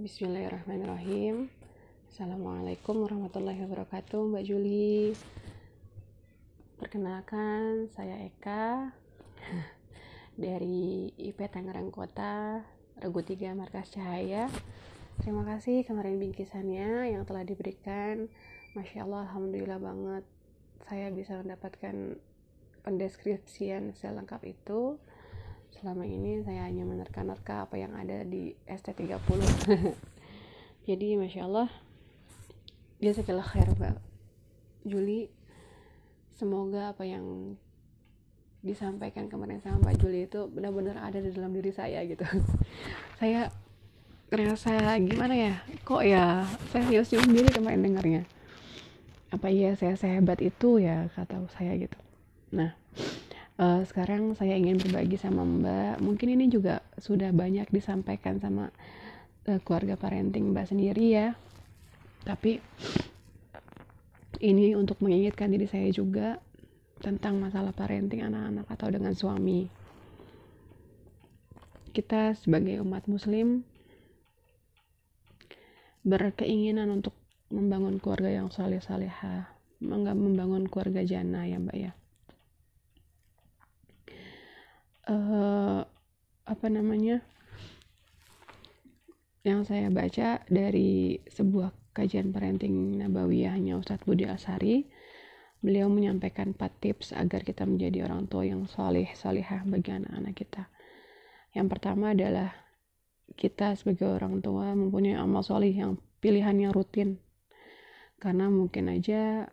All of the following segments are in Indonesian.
Bismillahirrahmanirrahim. Assalamualaikum warahmatullahi wabarakatuh Mbak Juli. Perkenalkan saya Eka Dari IP Tangerang Kota Regu 3 Markas Cahaya. Terima kasih kemarin bingkisannya yang telah diberikan. Masya Allah Alhamdulillah banget Saya bisa mendapatkan pendeskripsian selengkap itu selama ini saya hanya menerka-nerka apa yang ada di ST30 jadi Masya Allah Jazakallah khair Mbak Juli. Semoga apa yang disampaikan kemarin sama Mbak Juli itu benar-benar ada di dalam diri saya gitu. Saya ngerasa gimana ya kok ya saya sius-sius sendiri kemarin dengarnya. Apa iya saya sehebat itu ya kata saya gitu. Nah uh, sekarang saya ingin berbagi sama Mbak. Mungkin ini juga sudah banyak disampaikan sama uh, keluarga parenting Mbak sendiri ya. Tapi ini untuk mengingatkan diri saya juga tentang masalah parenting anak-anak atau dengan suami. Kita sebagai umat muslim berkeinginan untuk membangun keluarga yang saleh saleha, membangun keluarga jana ya Mbak ya uh, apa namanya yang saya baca dari sebuah kajian parenting nabawiyahnya Ustadz Budi Asari beliau menyampaikan 4 tips agar kita menjadi orang tua yang soleh solehah bagi anak-anak kita. Yang pertama adalah kita sebagai orang tua mempunyai amal soleh yang pilihannya rutin. Karena mungkin aja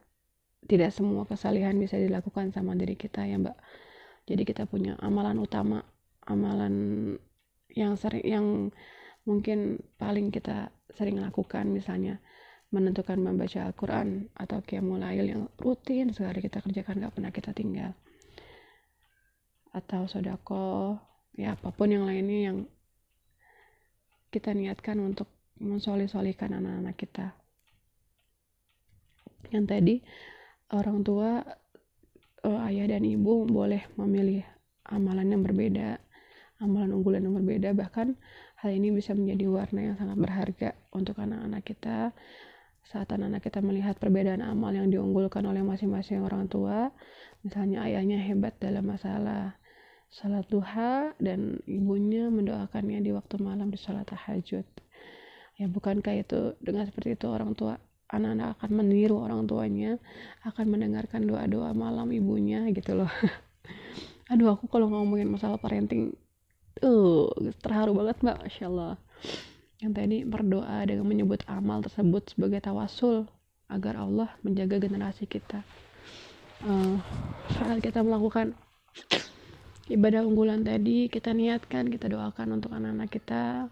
tidak semua kesalihan bisa dilakukan sama diri kita ya mbak jadi kita punya amalan utama amalan yang sering yang mungkin paling kita sering lakukan misalnya menentukan membaca Al-Quran atau kiamulail yang rutin sekali kita kerjakan gak pernah kita tinggal. Atau sodako ya apa pun yang lainnya yang kita niatkan untuk mensolih-solihkan anak-anak kita. Yang tadi orang tua uh, ayah dan ibu boleh memilih amalan yang berbeda, amalan unggulan yang berbeda, bahkan hal ini bisa menjadi warna yang sangat berharga untuk anak-anak kita. Saat anak-anak kita melihat perbedaan amal yang diunggulkan oleh masing-masing orang tua misalnya ayahnya hebat dalam masalah salat duha dan ibunya mendoakannya di waktu malam di salat tahajud. Ya bukankah itu dengan seperti itu orang tua anak-anak akan meniru orang tuanya akan mendengarkan doa-doa malam ibunya gitu loh. Aduh aku kalau ngomongin masalah parenting uh terharu banget mbak. Masya Allah. Yang tadi berdoa dengan menyebut amal tersebut sebagai tawasul agar Allah menjaga generasi kita. Uh, saat kita melakukan ibadah unggulan tadi kita niatkan kita doakan untuk anak-anak kita.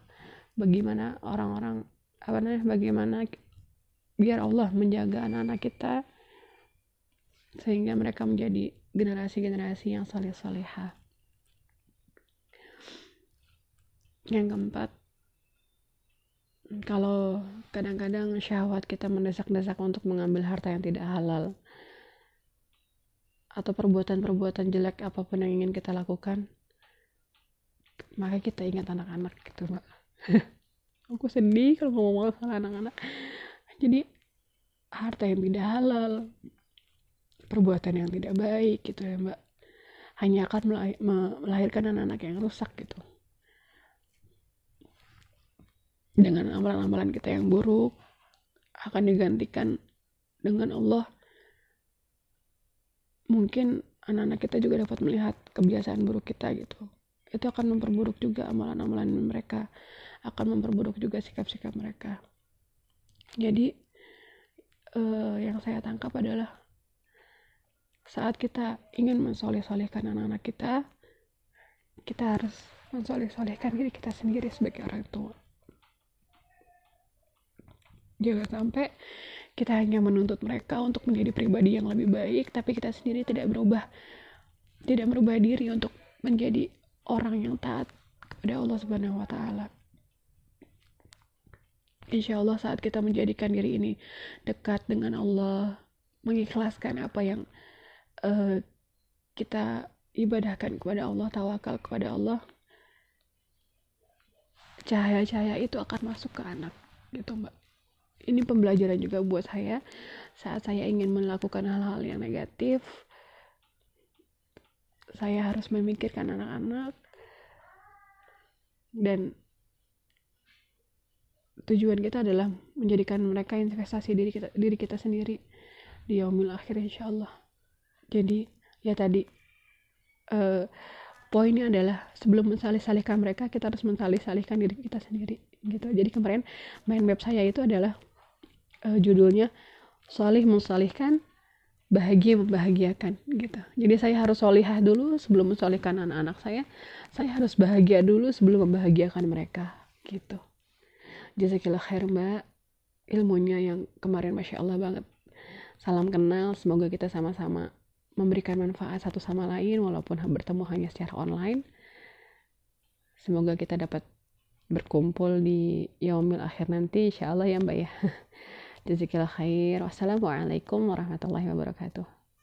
Bagaimana orang-orang apa namanya bagaimana biar Allah menjaga anak-anak kita sehingga mereka menjadi generasi-generasi yang saleh saleha yang keempat kalau kadang-kadang syahwat kita mendesak-desak untuk mengambil harta yang tidak halal atau perbuatan-perbuatan jelek apa pun yang ingin kita lakukan maka kita ingat anak-anak gitu mbak. Aku sedih kalau ngomong masalah anak-anak jadi harta yang tidak halal perbuatan yang tidak baik gitu ya mbak. Hanya akan melahirkan anak-anak yang rusak gitu. Dengan amalan-amalan kita yang buruk akan digantikan dengan Allah. Mungkin anak-anak kita juga dapat melihat kebiasaan buruk kita gitu. Itu akan memperburuk juga amalan-amalan mereka akan memperburuk juga sikap-sikap mereka jadi uh, yang saya tangkap adalah saat kita ingin mensoleh-solehkan anak-anak kita kita harus mensoleh-solehkan diri kita sendiri sebagai orang tua. Jangan sampai kita hanya menuntut mereka untuk menjadi pribadi yang lebih baik tapi kita sendiri tidak berubah tidak merubah diri untuk menjadi orang yang taat kepada Allah Subhanahu wa taala insya Allah saat kita menjadikan diri ini dekat dengan Allah mengikhlaskan apa yang uh, kita ibadahkan kepada Allah tawakal kepada Allah cahaya-cahaya itu akan masuk ke anak gitu mbak. Ini pembelajaran juga buat saya. Saat saya ingin melakukan hal-hal yang negatif saya harus memikirkan anak-anak dan tujuan kita adalah menjadikan mereka investasi diri kita diri kita sendiri di yaumil akhir insyaallah. Jadi ya tadi uh, poinnya adalah sebelum mensalih-salihkan mereka kita harus mensalih-salihkan diri kita sendiri gitu. Jadi kemarin main web saya itu adalah uh, judulnya solih mensalihkan bahagia membahagiakan gitu. Jadi saya harus solihah dulu sebelum mensolihkan anak-anak saya. Saya harus bahagia dulu sebelum membahagiakan mereka gitu jazakillah khair mbak. Ilmunya yang kemarin masya Allah banget. Salam kenal semoga kita sama-sama memberikan manfaat satu sama lain walaupun bertemu hanya secara online. Semoga kita dapat berkumpul di yaumil akhir nanti insya Allah ya mbak ya. Jazakillah khair. Wassalamualaikum warahmatullahi wabarakatuh